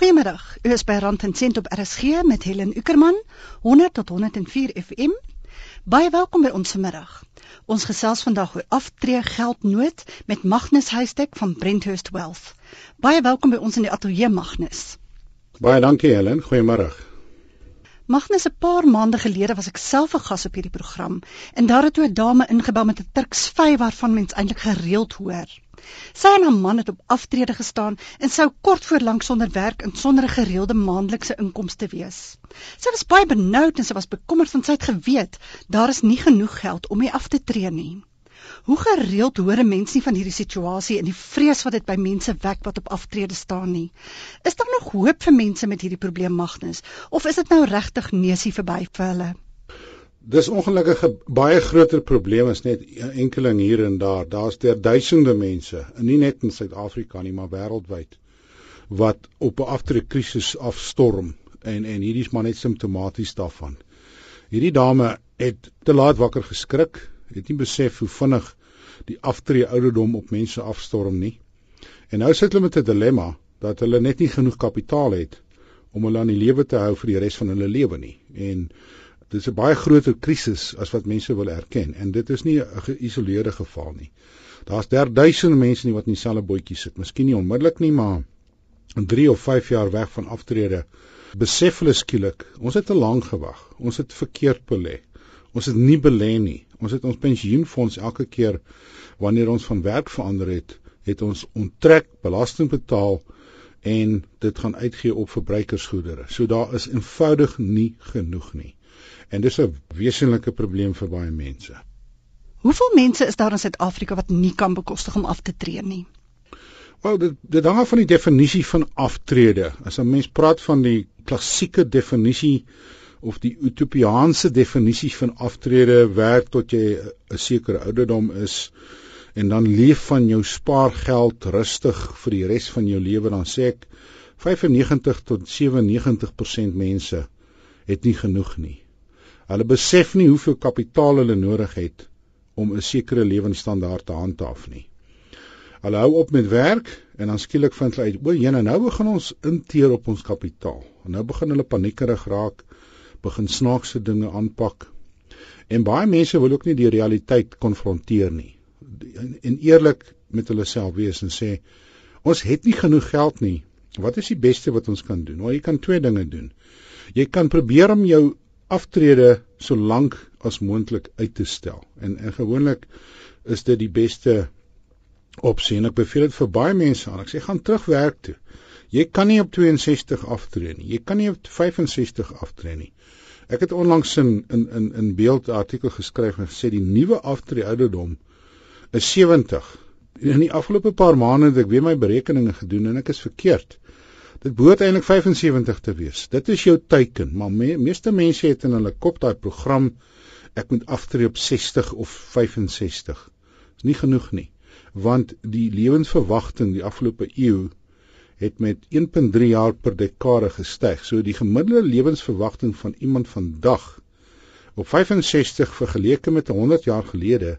Goeiemiddag. U is by Rand en Sent op RSG met Helen Ukerman 100 tot 104 FM. Baie welkom by ons vanmiddag. Ons gesels vandag oor aftree geldnood met Magnus Huystek van Brenthurst Wealth. Baie welkom by ons in die ateljee Magnus. Baie dankie Helen. Goeiemiddag. Magnus, 'n paar maande gelede was ek self 'n gas op hierdie program en daar het 'n dame ingebel met 'n Turks vy waarvan mens eintlik gereeld hoor. Sy en haar man het op aftrede gestaan en sou kort voor lank sonder werk en sonder 'n gereelde maandelikse inkomste wees. Sy was baie benoud en sy was bekommerd want sy het geweet daar is nie genoeg geld om mee af te tree nie. Hoe gereeld hoor mense nie van hierdie situasie en die vrees wat dit by mense wek wat op aftrede staan nie. Is daar nog hoop vir mense met hierdie probleem Magnus of is dit nou regtig neusie verby vir hulle? Dis ongelukkig 'n baie groter probleem as net enkeling hier en daar. Daar's der duisende mense, nie net in Suid-Afrika nie, maar wêreldwyd wat op 'n aftrekkrisis afstorm en en hierdie is maar net simptomaties daarvan. Hierdie dame het te laat wakker geskrik, het nie besef hoe vinnig die aftree ouderdom op mense afstorm nie. En nou sit hulle met 'n dilemma dat hulle net nie genoeg kapitaal het om hulle aan die lewe te hou vir die res van hulle lewe nie. En dis 'n baie groter krisis as wat mense wil erken en dit is nie 'n geïsoleerde geval nie. Daar's derduisende mense nie wat in dieselfde bootjie sit. Miskien nie onmiddellik nie, maar 3 of 5 jaar weg van aftrede besef hulle skielik, ons het te lank gewag. Ons het verkeerd belê. Ons het nie belê nie. Ons het ons pensioenfonds elke keer wanneer ons van werk verander het, het ons onttrek, belasting betaal en dit gaan uitgee op verbruikersgoedere. So daar is eenvoudig nie genoeg nie. En dis 'n wesenlike probleem vir baie mense. Hoeveel mense is daar in Suid-Afrika wat nie kan bekostig om af te tree nie? Wel, dit dit hang af van die definisie van aftrede. As 'n mens praat van die klassieke definisie of die utopiaanse definisie van aftrede werk tot jy 'n sekere ouderdom is en dan leef van jou spaargeld rustig vir die res van jou lewe dan sê ek 95 tot 97% mense het nie genoeg nie. Hulle besef nie hoeveel kapitaal hulle nodig het om 'n sekere lewensstandaard te handhaaf nie. Hulle hou op met werk en dan skielik vind hulle uit, o, jene, nou begin ons inteer op ons kapitaal. En nou begin hulle paniekerig raak, begin snaakse dinge aanpak. En baie mense wil ook nie die realiteit konfronteer nie. En, en eerlik met hulle self wees en sê, ons het nie genoeg geld nie. Wat is die beste wat ons kan doen? Nou, jy kan twee dinge doen. Jy kan probeer om jou aftrede so lank as moontlik uit te stel. En en gewoonlik is dit die beste opsie en ek beveel dit vir baie mense aan. Ek sê gaan terug werk toe. Jy kan nie op 62 aftree nie. Jy kan nie op 65 aftree nie. Ek het onlangs in in in in beeld artikel geskryf en gesê die nuwe aftree ouderdom is 70. In die afgelope paar maande het ek weer my berekeninge gedoen en ek is verkeerd. Dit behoort eintlik 75 te wees. Dit is jou teiken, maar me, meeste mense het in hulle kop daai program ek moet aftree op 60 of 65. Dis nie genoeg nie, want die lewensverwagting die afgelope eeu het met 1.3 jaar per dekade gestyg. So die gemiddelde lewensverwagting van iemand vandag op 65 vergeleke met 100 jaar gelede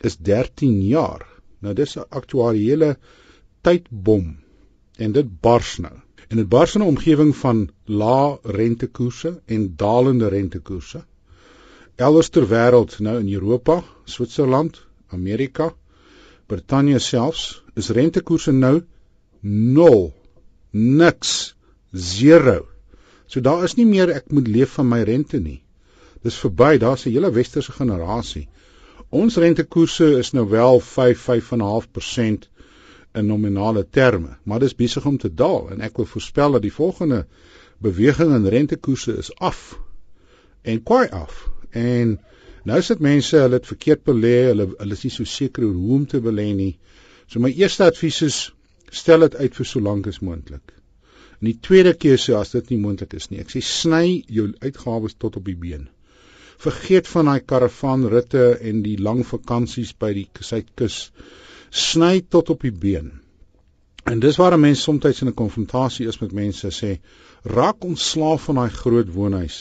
is 13 jaar. Nou dis 'n aktuariële tydbom en dit bars nou. En dit bars in 'n omgewing van lae rentekoerse en dalende rentekoerse. Elders ter wêreld, nou in Europa, Switserland, Amerika, Brittanje selfs, is rentekoerse nou 0, niks, 0. So daar is nie meer ek moet leef van my rente nie. Dis verby, daar's 'n hele westerse generasie. Ons rentekoerse is nou wel 5 5.5% in nominale terme, maar dis besig om te daal en ek wil voorspel dat die volgende beweging in rentekoerse is af en kwai af. En nou sit mense, hulle het verkeerd belê, hulle hulle is nie so seker hoe om te belê nie. So my eerste advies is stel dit uit vir so lank as moontlik. En die tweede keuse as dit nie moontlik is nie, ek sê sny jou uitgawes tot op die been. Vergeet van daai karavanritte en die lang vakansies by die suidkus sny tot op die been. En dis waar 'n mens soms in 'n konfrontasie is met mense sê raak ontslaaf van daai groot woonhuis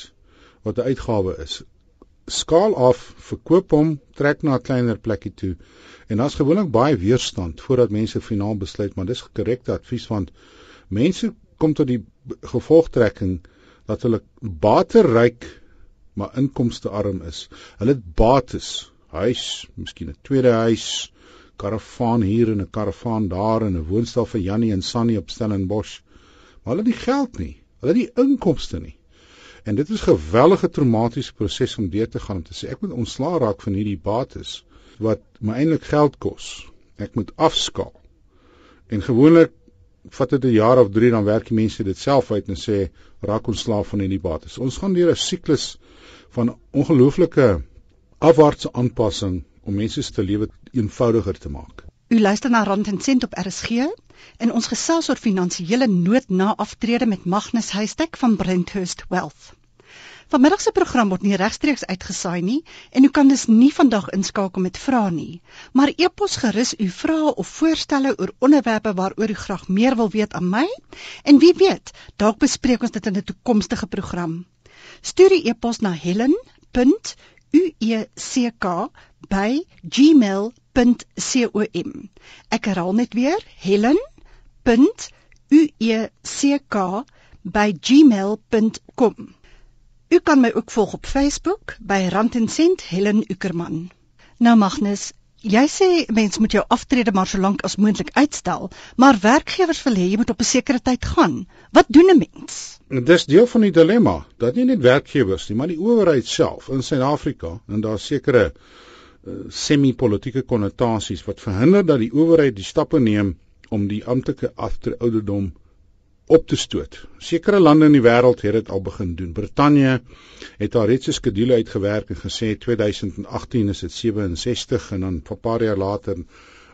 wat 'n uitgawe is. Skaal af, verkoop hom, trek na 'n kleiner plekkie toe. En daar's gewoonlik baie weerstand voordat mense finaal besluit, maar dis korrekte advies want mense kom tot die gevolgtrekking dat hulle bateryk maar inkomste arm is. Hulle het bates, huis, miskien 'n tweede huis, karavaan hier en 'n karavaan daar en 'n woonstel vir Jannie en Sannie op Stellenbosch. Maar hulle het nie geld nie. Hulle het nie inkomste nie. En dit is 'n gewellige traumatiese proses om deur te gaan om te sê ek moet ontslaa raak van hierdie bates wat my eintlik geld kos. Ek moet afskaal. En gewoonlik vat dit 'n jaar of 3 dan werk die mense dit self uit en sê raak ontslaaf van hierdie bates. Ons gaan deur 'n siklus van ongelooflike afwaartse aanpassing om mense se lewe eenvoudiger te maak. U luister na Rand en Sent op RSG en ons gesels oor finansiële nood na aftrede met Magnus Huystek van Brenthurst Wealth. Vanmiddag se program word nie regstreeks uitgesaai nie en u kan dus nie vandag inskakel met vrae nie. Maar e-pos gerus u vrae of voorstelle oor onderwerpe waaroor u graag meer wil weet aan my en wie weet, dalk bespreek ons dit in 'n toekomstige program. Stuur die e-pos na helen.ueck@gmail.com. Ek herhaal net weer helen.ueck@gmail.com. U kan my ook volg op Facebook by Rand en Sent Helen Ukerman. Nou Magnus, jy sê mens moet jou aftrede maar so lank as moontlik uitstel, maar werkgewers wil hê jy moet op 'n sekere tyd gaan. Wat doen 'n mens? Dis deel van die dilemma dat nie net werkgewers nie, maar die owerheid self in Suid-Afrika en daar sekere semi-politieke konnotasies wat verhinder dat die owerheid die stappe neem om die amptelike aftrede ouderdom op te stoot. Sekere lande in die wêreld het dit al begin doen. Brittanje het al reeds 'n skedule uitgewerk en gesê 2018 is dit 67 en dan 'n paar jaar later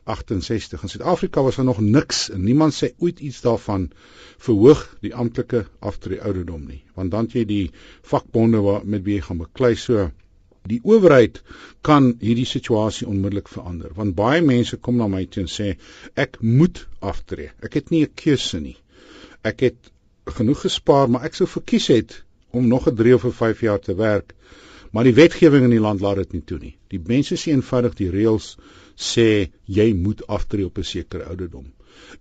68. In Suid-Afrika was daar nog niks en niemand sê ooit iets daarvan verhoog die amptelike aftrede ouderdom nie. Want dan jy die vakbonde wat met wie jy gaan beklei so die owerheid kan hierdie situasie onmiddellik verander want baie mense kom na my toe en sê ek moet aftree. Ek het nie 'n keuse nie ek het genoeg gespaar, maar ek sou verkies het om nog 'n 3 of 'n 5 jaar te werk. Maar die wetgewing in die land laat dit nie toe nie. Die mense sê eenvoudig die reëls sê jy moet aftree op 'n sekere ouderdom.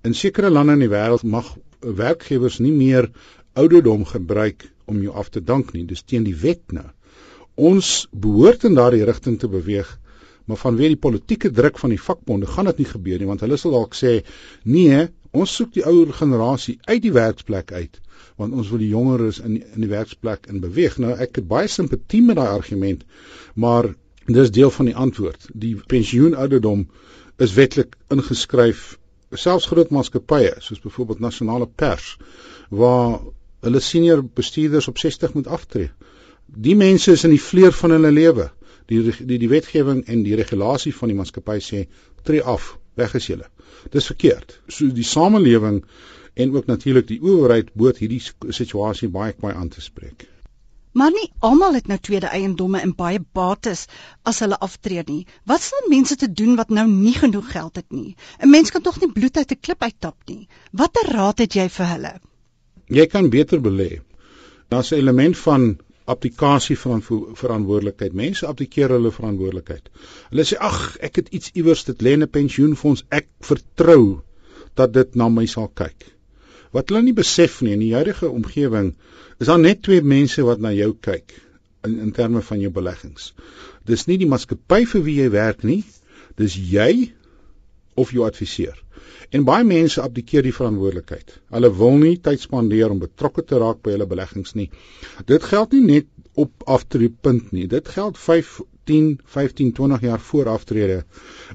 In sekere lande in die wêreld mag werkgewers nie meer ouderdom gebruik om jou af te dank nie. Dis teen die wet nou. Ons behoort in daardie rigting te beweeg, maar vanweë die politieke druk van die vakbonde gaan dit nie gebeur nie want hulle sal dalk sê nee, Ons soek die ouer generasie uit die werksplek uit want ons wil die jongeres in die, in die werksplek in beweeg. Nou ek het baie simpatie met daai argument, maar dis deel van die antwoord. Die pensioenouderdom is wetlik ingeskryf selfs groot maatskappye soos byvoorbeeld nasionale pers waar hulle senior bestuurders op 60 moet aftree. Die mense is in die vleur van hulle lewe. Die die die wetgewing en die regulasie van die maatskappy sê tree af, weg is julle. Dis verkeerd. So die samelewing en ook natuurlik die owerheid moet hierdie situasie baie baie aan te spreek. Maar nie almal het nou tweede eiendomme en baie bates as hulle aftree nie. Wat sal mense te doen wat nou nie genoeg geld het nie? 'n Mens kan tog nie bloed uit 'n klip uittap nie. Watter raad het jy vir hulle? Jy kan beter belê. Daar's 'n element van applikasie van verantwoordelikheid. Mense applikeer hulle verantwoordelikheid. Hulle sê ag, ek het iets iewers dit lê in 'n pensioenfonds. Ek vertrou dat dit na my sal kyk. Wat hulle nie besef nie in die huidige omgewing is daar net twee mense wat na jou kyk in in terme van jou beleggings. Dis nie die maatskappy vir wie jy werk nie. Dis jy of jou adviseur. En baie mense abdikeer die verantwoordelikheid. Hulle wil nie tyd spandeer om betrokke te raak by hulle beleggings nie. Dit geld nie net op aftreepunt nie. Dit geld 5, 10, 15, 20 jaar voor aftrede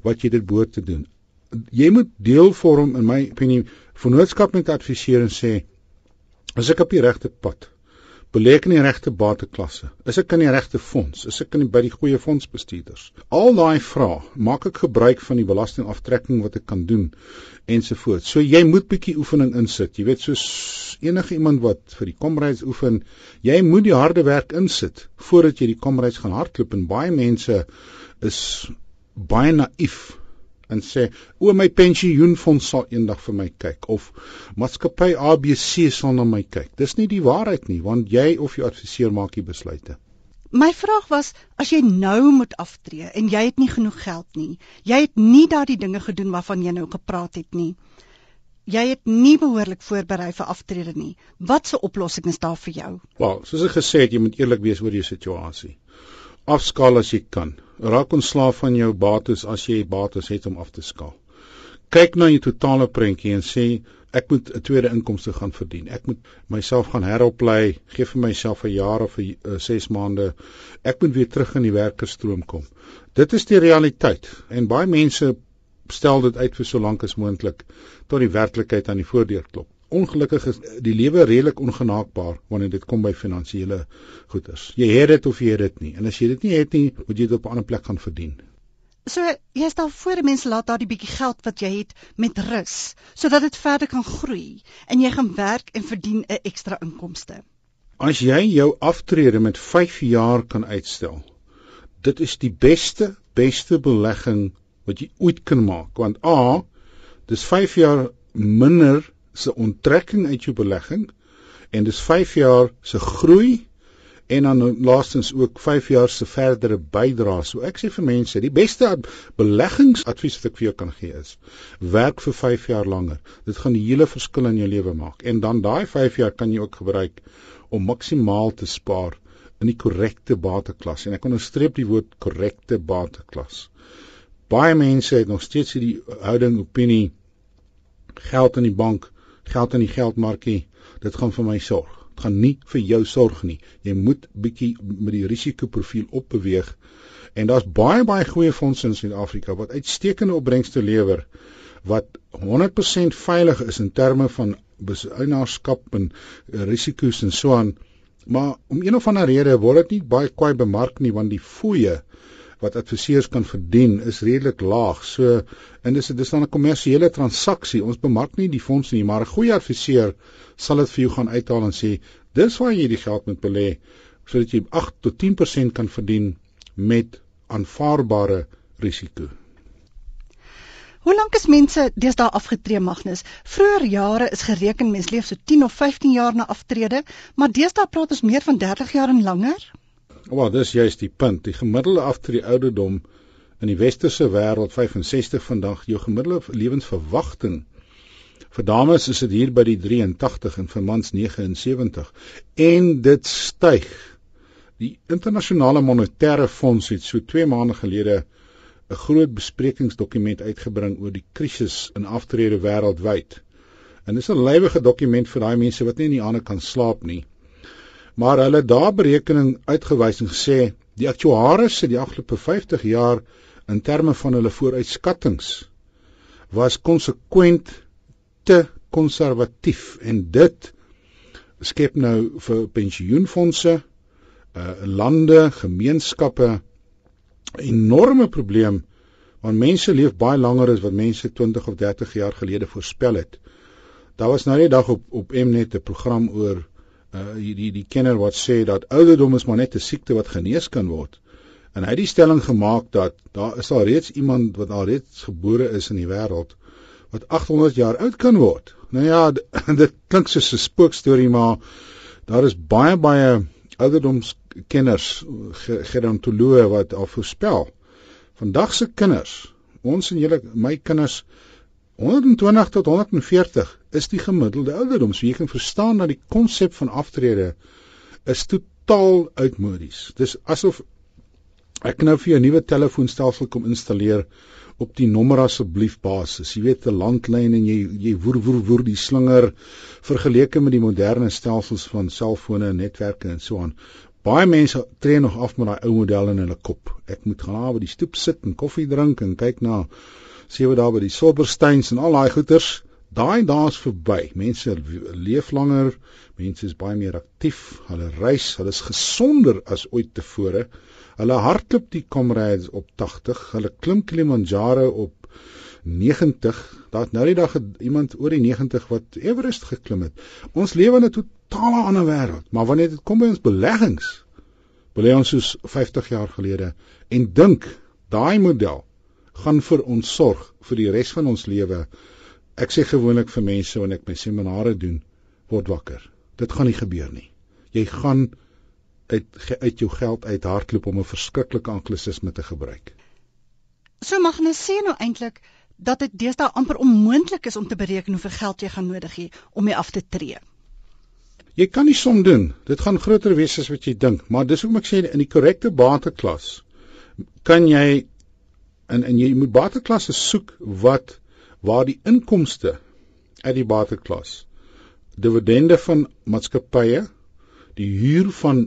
wat jy dit behoort te doen. Jy moet deel vorm in my opinie vennootskap met adviseur en sê as ek op die regte pad belê ek in die regte bateklasse? Is ek in die regte fonds? Is ek in die by die goeie fondsbestuurders? Al daai vrae, maak ek gebruik van die belastingaftrekking wat ek kan doen ensovoorts. So jy moet bietjie oefening insit. Jy weet soos enige iemand wat vir die komreis oefen, jy moet die harde werk insit voordat jy die komreis gaan hardloop en baie mense is baie naïef en sê o my pensioenfonds sal eendag vir my kyk of maatskappy ABC sal na my kyk. Dis nie die waarheid nie want jy of jou adviseur maak die besluite. My vraag was as jy nou moet aftree en jy het nie genoeg geld nie. Jy het nie daardie dinge gedoen waarvan jy nou gepraat het nie. jy het nie behoorlik voorberei vir aftrede nie. Wat se oplossing is daar vir jou? Wel, soos ek gesê het, jy moet eerlik wees oor jou situasie. Afskaal as jy kan. Raak ontslaaf van jou bates as jy bates het om af te skaal. Kyk na jou totale prentjie en sê ek moet 'n tweede inkomste gaan verdien. Ek moet myself gaan heroplei, gee vir myself 'n jaar of 'n 6 maande. Ek moet weer terug in die werkerstroom kom. Dit is die realiteit en baie mense stel dit uit vir so lank as moontlik tot die werklikheid aan die voordeur klop. Ongelukkig is die lewe redelik ongenaakbaar wanneer dit kom by finansiële goederes. Jy het dit of jy het dit nie. En as jy dit nie het nie, moet jy dit op 'n ander plek gaan verdien. So jy stel voor mense laat daardie bietjie geld wat jy het met rus sodat dit verder kan groei en jy gaan werk en verdien 'n ekstra inkomste. As jy jou aftrede met 5 jaar kan uitstel, dit is die beste beste belegging wat jy ooit kan maak want a dis 5 jaar minder se onttrekking uit jou belegging en dis 5 jaar se groei en dan laastens ook 5 jaar se verdere bydrae. So ek sê vir mense, die beste beleggingsadvies wat ek vir jou kan gee is: werk vir 5 jaar langer. Dit gaan die hele verskil in jou lewe maak. En dan daai 5 jaar kan jy ook gebruik om maksimaal te spaar in die korrekte bateklas. En ek onderstreep die woord korrekte bateklas baie mense het nog steeds hierdie houding opinie geld in die bank, geld in die geldmarkie, dit gaan vir my sorg. Dit gaan nie vir jou sorg nie. Jy moet bietjie met die risikoprofiel opbeweeg. En daar's baie baie goeie fondse in Suid-Afrika wat uitstekende opbrengste lewer wat 100% veilig is in terme van eienaarskap en risiko's en so aan. Maar om een of ander rede word dit nie baie kwai bemark nie want die fooie wat adviseurs kan verdien is redelik laag. So en dis dis dan 'n kommersiële transaksie. Ons bemark nie die fonds nie, maar 'n goeie adviseur sal dit vir jou gaan uithaal en sê dis waar jy die geld moet belê sodat jy 8 tot 10% kan verdien met aanvaarbare risiko. Hoe lank is mense deesdae afgetree Magnus? Vroeger jare is gereken mens leef so 10 of 15 jaar na aftrede, maar deesdae praat ons meer van 30 jaar en langer. Wel, dis juist die punt. Die gemiddelde aftree ouderdom in die westerse wêreld 65 vandag, jou gemiddelde lewensverwagting vir dames is dit hier by die 83 en vir mans 79 en dit styg. Die internasionale monetêre fonds het so 2 maande gelede 'n groot besprekingsdokument uitgebring oor die krisis in aftrede wêreldwyd. En dis 'n lywige dokument vir daai mense wat nie in die aande kan slaap nie maar hulle daar berekening uitgewys en gesê die aktuaries se die afgelope 50 jaar in terme van hulle vooruitskattinge was konsekwent te konservatief en dit skep nou vir pensioenfonde uh lande gemeenskappe enorme probleem want mense leef baie langer as wat mense 20 of 30 jaar gelede voorspel het. Daar was nou net dag op op Mnet 'n program oor uh die die kenner wat sê dat ouderdom is maar net 'n siekte wat genees kan word. En hy het die stelling gemaak dat daar is al reeds iemand wat al reeds gebore is in die wêreld wat 800 jaar oud kan word. Nou ja, dit klink soos 'n spookstorie, maar daar is baie baie ouderdomskenners, gerontoloë wat al voorspel. Vandag se kinders, ons en julle my kinders 120 tot 140 is die gemiddelde ouderdom. So jy kan verstaan dat die konsep van aftrede is totaal uitmodies. Dis asof ek nou vir jou 'n nuwe telefoonstelsel kom installeer op die nommer asseblief basis. Jy weet 'n landlyn en jy jy woer woer woer die slinger vergeleke met die moderne stelsels van selfone en netwerke en so aan. Baie mense tree nog af met daai ou model in hulle kop. Ek moet gaan by die stoep sit en koffie drink en kyk na sewe dae by die Silversteins en al daai goeters, daai dae's verby. Mense leef langer, mense is baie meer aktief, hulle reis, hulle is gesonder as ooit tevore. Hulle hardloop die Comrades op 80, hulle klim Kilimanjaro op 90. Daar't nou die dag iemand oor die 90 wat Everest geklim het. Ons lewe in 'n totale ander wêreld, maar wanneer dit kom by ons beleggings, belê ons soos 50 jaar gelede en dink daai model gaan vir ons sorg vir die res van ons lewe. Ek sê gewoonlik vir mense wanneer ek my seminare doen, word wakker. Dit gaan nie gebeur nie. Jy gaan uit uit jou geld uit hardloop om 'n verskriklike anglisisme te gebruik. So Magnus sê nou eintlik dat dit deesdae amper onmoontlik is om te bereken hoeveel geld jy gaan nodig hê om mee af te tree. Jy kan nie som doen. Dit gaan groter wees as wat jy dink, maar dis hoekom ek sê in die korrekte bateklas kan jy en en jy moet bateklasse soek wat waar die inkomste uit die bateklas dividende van maatskappye die huur van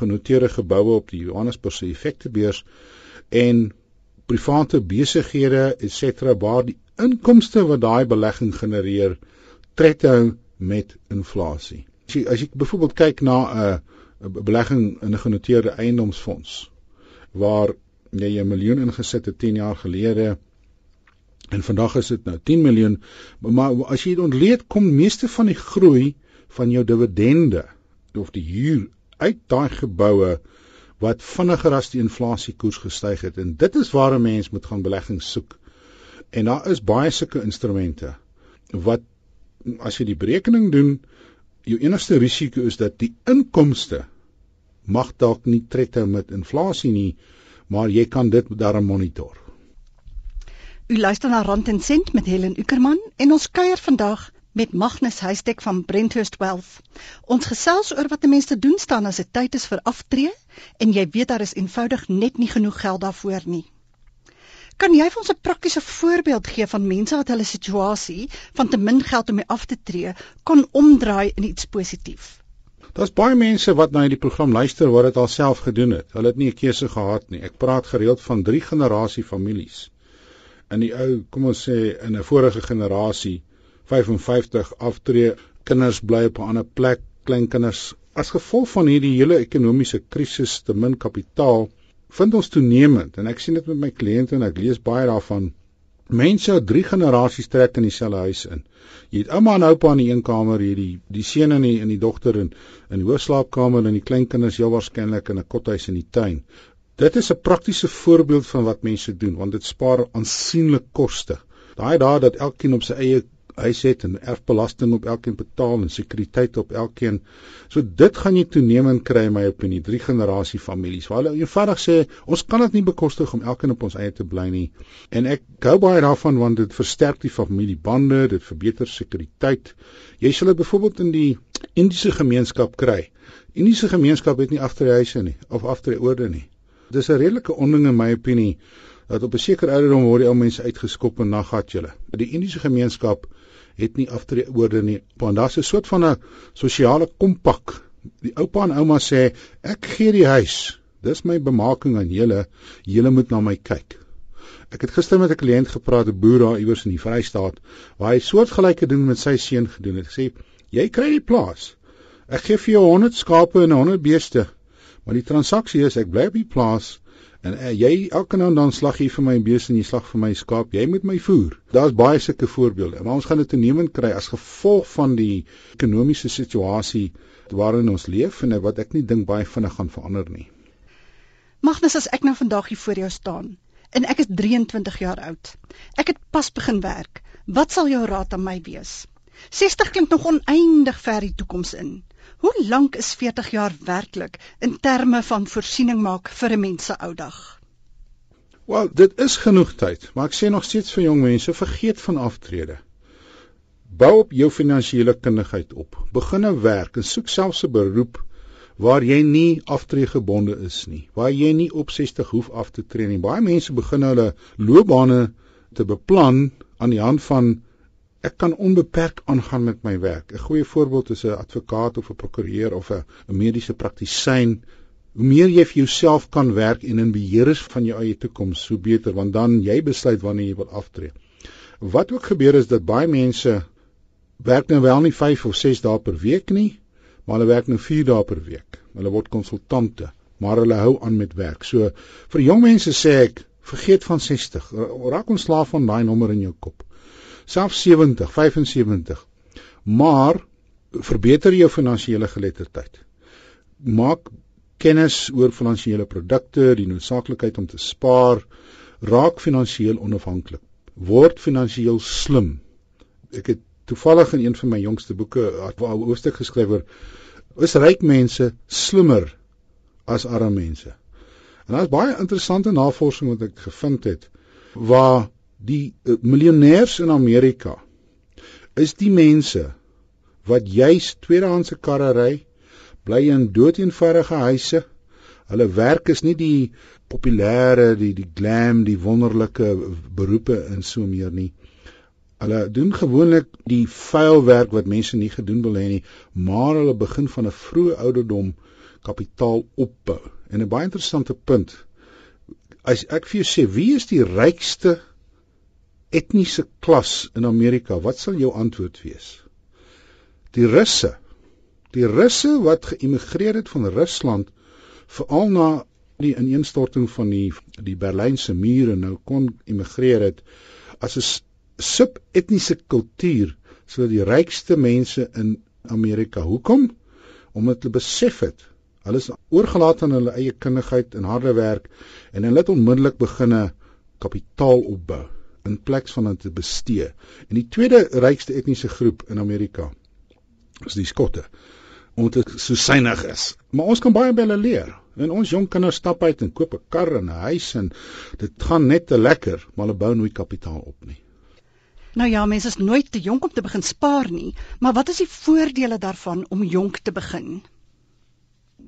genoteerde geboue op die Johannesburgse effektebeurs en private besighede et cetera waar die inkomste wat daai belegging genereer tred hou met inflasie. As jy as jy byvoorbeeld kyk na 'n belegging in 'n genoteerde eiendomsfonds waar jy 'n miljoen ingesit het 10 jaar gelede en vandag is dit nou 10 miljoen, maar as jy dit ontleed kom meeste van die groei van jou dividende of die huur uit daai geboue wat vinniger as die inflasiekoers gestyg het en dit is waar 'n mens moet gaan beleggings soek. En daar is baie sulke instrumente wat as jy die berekening doen, jou enigste risiko is dat die inkomste mag dalk nie tred met inflasie nie, maar jy kan dit daarom monitor. U luister na Rand en Sent met Helen Ukerman en ons kuier vandag met Magnus Huystek van Brenthurst Wealth. Ons gesels oor wat 'n mens te doen staan as dit tyd is vir aftree en jy weet daar is eenvoudig net nie genoeg geld daarvoor nie. Kan jy vir ons 'n praktiese voorbeeld gee van mense wat hulle situasie van te min geld om af te tree kon omdraai in iets positief? Daar's baie mense wat na hierdie program luister wat dit alself gedoen het. Hulle het nie 'n keuse gehad nie. Ek praat gereeld van 3 generasie families. In die ou, kom ons sê in 'n vorige generasie 55 aftree, kinders bly op 'n ander plek, kleinkinders. As gevolg van hierdie hele ekonomiese krisis, te min kapitaal, vind ons toenemend en ek sien dit met my kliënte en ek lees baie daarvan. Mense uit drie generasies trek in dieselfde huis in. Jy het ouma en oupa in die een kamer, hier die die seun en die in die dogter in in die hoofslaapkamer en die kleinkinders heel waarskynlik in 'n kothuis in die tuin. Dit is 'n praktiese voorbeeld van wat mense doen want dit spaar aansienlik koste. Daai dae dat elkeen op sy eie huis het en erfbelasting op elkeen betaal en sekuriteit op elkeen. So dit gaan jy toenemend kry in my opinie, drie generasie families. Waar hulle eenvoudig sê ons kan dit nie bekostig om elkeen op ons eie te bly nie. En ek gou baie daarvan want dit versterk die familiebande, dit verbeter sekuriteit. Jy sal dit byvoorbeeld in die Indiese gemeenskap kry. Indiese gemeenskap het nie aftreehuise nie of aftreeorde nie. Dis 'n redelike onding in my opinie dat op 'n sekere ouderdom word die ou mense uitgeskop en dan gat julle. Die Indiese gemeenskap het nie aftreeorde nie, want daar's 'n soort van 'n sosiale kompak. Die oupa en ouma sê ek gee die huis. Dis my bemaking aan julle. Julle moet na my kyk. Ek het gister met 'n kliënt gepraat, 'n boer daar iewers in die Vrystaat, waar hy soortgelyke doen met sy seun gedoen het. Hy sê jy kry die plaas. Ek gee vir jou 100 skape en 100 beeste. Maar die transaksie is ek bly op die plaas En uh, jy elke nou dan slag jy vir my bees en jy slag vir my skaap. Jy moet my voer. Daar's baie sulke voorbeelde. Maar ons gaan dit toenemend kry as gevolg van die ekonomiese situasie waarin ons leef en wat ek nie dink baie vinnig gaan verander nie. Magnus, as ek nou vandag hier voor jou staan en ek is 23 jaar oud. Ek het pas begin werk. Wat sal jou raad aan my wees? 60 klink nog oneindig ver die toekoms in. Hoe lank is 40 jaar werklik in terme van voorsiening maak vir 'n mens se ou dag? Wel, dit is genoeg tyd, maar ek sê nog steeds vir jong mense, vergeet van aftrede. Bou op jou finansiële kundigheid op. Begin 'n werk en soek selfs 'n beroep waar jy nie aftreegebonde is nie, waar jy nie op 60 hoef af te tree nie. Baie mense begin hulle loopbane te beplan aan die hand van ek kan onbeperk aangaan met my werk. 'n Goeie voorbeeld is 'n advokaat of 'n prokureur of 'n mediese praktisyn. Hoe meer jy vir jouself kan werk en in beheer is van jou eie toekoms, hoe beter want dan jy besluit wanneer jy wil aftree. Wat ook gebeur is dat baie mense werk nou wel nie 5 of 6 dae per week nie, maar hulle werk nou 4 dae per week. Hulle word konsultante, maar hulle hou aan met werk. So vir jong mense sê ek, vergeet van 60. Raak ontslaaf van daai nommer in jou kop selfs 70, 75. Maar verbeter jou finansiële geletterdheid. Maak kennis oor finansiële produkte, die noodsaaklikheid om te spaar, raak finansiëel onafhanklik. Word finansiëel slim. Ek het toevallig in een van my jongste boeke 'n hoofstuk geskryf oor is ryk mense slimmer as arme mense. En daar's baie interessante navorsing wat ek gevind het waar Die uh, miljonêers in Amerika is die mense wat juis tweedehandse karre ry, bly in doeteenvoudige huise. Hulle werk is nie die populêre, die die glam, die wonderlike beroepe in so meer nie. Hulle doen gewoonlik die vuil werk wat mense nie gedoen wil hê nie, maar hulle begin van 'n vroeë ouderdom kapitaal opbou. En 'n baie interessante punt. As ek vir jou sê, wie is die rykste etniese klas in Amerika? Wat sal jou antwoord wees? Die Russe. Die Russe wat geïmigreer het van Rusland veral na die ineenstorting van die die Berlynse mure nou kon immigreer het as 'n subetniese kultuur sodat die rykste mense in Amerika. Hoekom? Omdat hulle besef het hulle is oorgelaat aan hulle eie kundigheid en harde werk en hulle het onmiddellik begine kapitaal opbou in plek van dit te bestee. En die tweede rykste etniese groep in Amerika is die skotte omdat dit so synig is. Maar ons kan baie by hulle leer. En ons jong kinders stap uit en koop 'n kar en 'n huis en dit gaan net te lekker, maar hulle bou nooit kapitaal op nie. Nou ja, mense is nooit te jonk om te begin spaar nie, maar wat is die voordele daarvan om jonk te begin?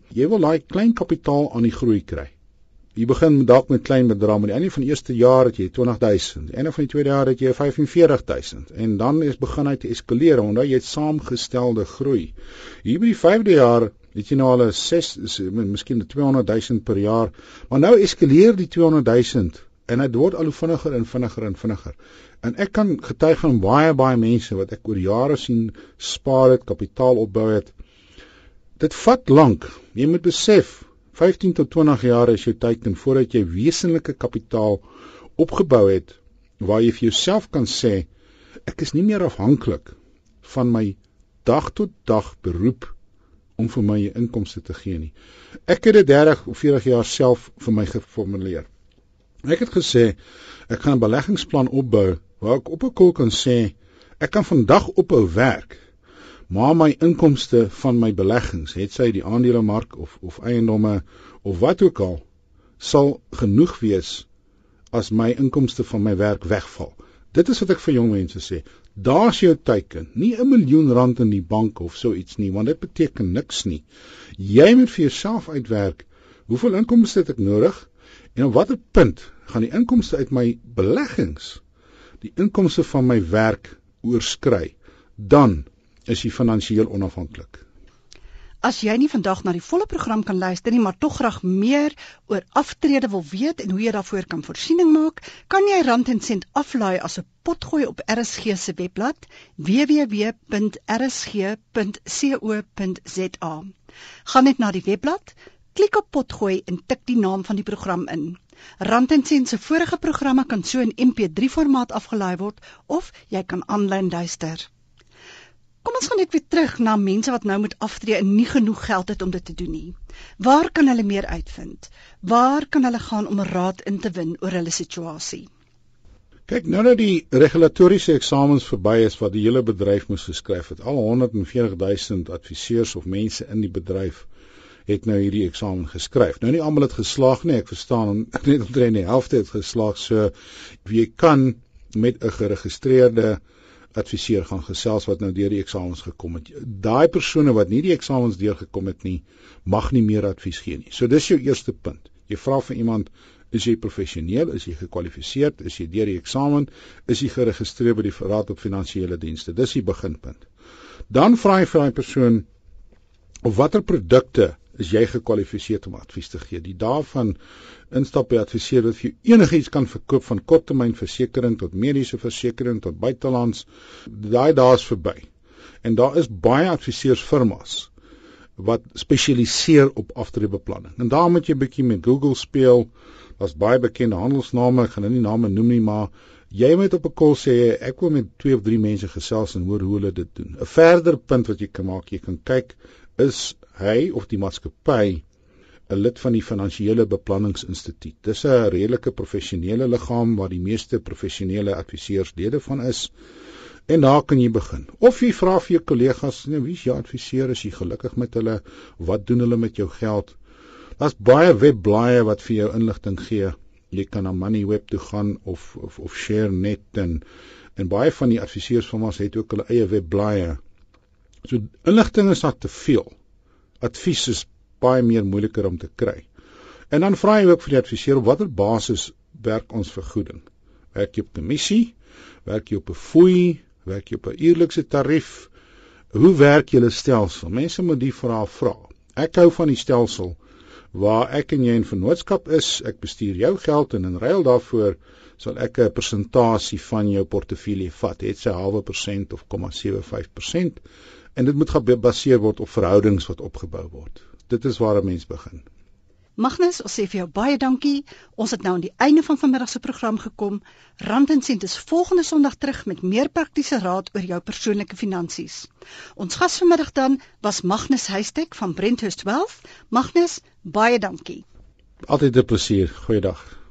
Jy wil daai klein kapitaal aan die groei kry. Jy begin dalk met klein bedrag, maar die einde van die eerste jaar het jy 20000, einde van die tweede jaar het jy 45000 en dan is begin hy te eskaleer omdat jy het saamgestelde groei. Hier by die 5de jaar het jy nou al 'n 6 miskien 200000 per jaar, maar nou eskaleer die 200000 en dit word al hoe vinniger en vinniger en vinniger. En ek kan getuig van baie baie mense wat ek oor jare sien spaar het, kapitaal opbou het. Dit vat lank. Jy moet besef 15 tot 20 jaar is jou teiken voordat jy wesenlike kapitaal opgebou het waar jy vir jouself kan sê ek is nie meer afhanklik van my dag tot dag beroep om vir my inkomste te gee nie. Ek het dit 30 of 40 jaar self vir my geformuleer. Ek het gesê ek gaan 'n beleggingsplan opbou waar ek op 'n kol kan sê ek kan vandag ophou werk maar my inkomste van my beleggings, het sy die aandelemark of of eiendomme of wat ook al, sal genoeg wees as my inkomste van my werk wegval. Dit is wat ek vir jong mense sê. Daar's jou teiken. Nie 'n miljoen rand in die bank of so iets nie, want dit beteken niks nie. Jy moet vir jouself uitwerk hoeveel inkomste het ek nodig en op watter punt gaan die inkomste uit my beleggings die inkomste van my werk oorskry. Dan is jy finansiëel onafhanklik. As jy nie vandag na die volle program kan luister nie, maar tog graag meer oor aftrede wil weet en hoe jy daarvoor kan voorsiening maak, kan jy Rand en Sent aflaai as 'n potgooi op RSG se webblad www.rsg.co.za. Gaan net na die webblad, klik op potgooi en tik die naam van die program in. Rand en Sent se vorige programme kan so in MP3 formaat afgelaai word of jy kan aanlyn luister. Kom ons gaan net weer terug na mense wat nou moet aftree en nie genoeg geld het om dit te doen nie. Waar kan hulle meer uitvind? Waar kan hulle gaan om raad in te win oor hulle situasie? Kyk, nou dat die regulatoriese eksamens verby is wat die hele bedryf moes geskryf het, al 140 000 adviseurs of mense in die bedryf het nou hierdie eksamen geskryf. Nou nie almal het geslaag nie, ek verstaan, net omtrent die helfte het geslaag. So wie kan met 'n geregistreerde adviseur gaan gesels wat nou deur die eksamens gekom het. Daai persone wat nie die eksamens deurgekom het nie, mag nie meer advies gee nie. So dis jou eerste punt. Jy vra vir iemand, is jy professioneel, is jy gekwalifiseer, is jy deur die eksamen, is jy geregistreer by die Raad op Finansiële Dienste. Dis die beginpunt. Dan vra jy vir daai persoon of watter produkte is jy gekwalifiseer om advies te gee. Die daarvan instap by adviseer dat jy enigiets kan verkoop van korttermynversekering tot mediese versekering tot buitelands. Daai daar's verby. En daar is baie adviseursfirmas wat spesialiseer op aftreebeplanning. En daar moet jy bietjie met Google speel. Daar's baie bekende handelsname, ek gaan nou nie name noem nie, maar jy moet op 'n kol sê ek wil met twee of drie mense gesels en hoor hoe hulle dit doen. 'n Verder punt wat jy kan maak, jy kan kyk is hy of die maatskappy 'n lid van die finansiële beplanningsinstituut. Dis 'n redelike professionele liggaam waar die meeste professionele adviseurs lede van is. En daar kan jy begin. Of jy vra vir jou kollegas, nee, wie is jou adviseur? Is jy gelukkig met hulle? Wat doen hulle met jou geld? Daar's baie webblaaie wat vir jou inligting gee. Jy kan na Moneyweb toe gaan of of of ShareNet en en baie van die adviseursfirmas het ook hulle eie webblaaie. So inligting is daar te veel. Advies is baie meer moeiliker om te kry. En dan vra jy ook vir die adviseur op watter basis werk ons vergoeding? Werk jy op kommissie? Werk jy op 'n fooi? Werk jy op 'n uurlikse tarief? Hoe werk julle stelsel? Mense moet die vrae vra. Ek hou van die stelsel waar ek en jy in vennootskap is, ek bestuur jou geld en in ruil daarvoor sal ek 'n persentasie van jou portefeulje vat, het sy halwe persent of 0,75% en dit moet gebaseer word op verhoudings wat opgebou word. Dit is waar 'n mens begin. Magnus, ons sê vir jou baie dankie. Ons het nou aan die einde van vanmiddag se program gekom. Rand en Sent is volgende Sondag terug met meer praktiese raad oor jou persoonlike finansies. Ons gas vanmiddag dan was Magnus Huystek van Brenthurst Wealth. Magnus, baie dankie. Altyd 'n plesier. Goeiedag.